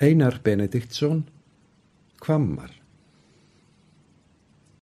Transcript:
Einar Benediktsson, Hvammar.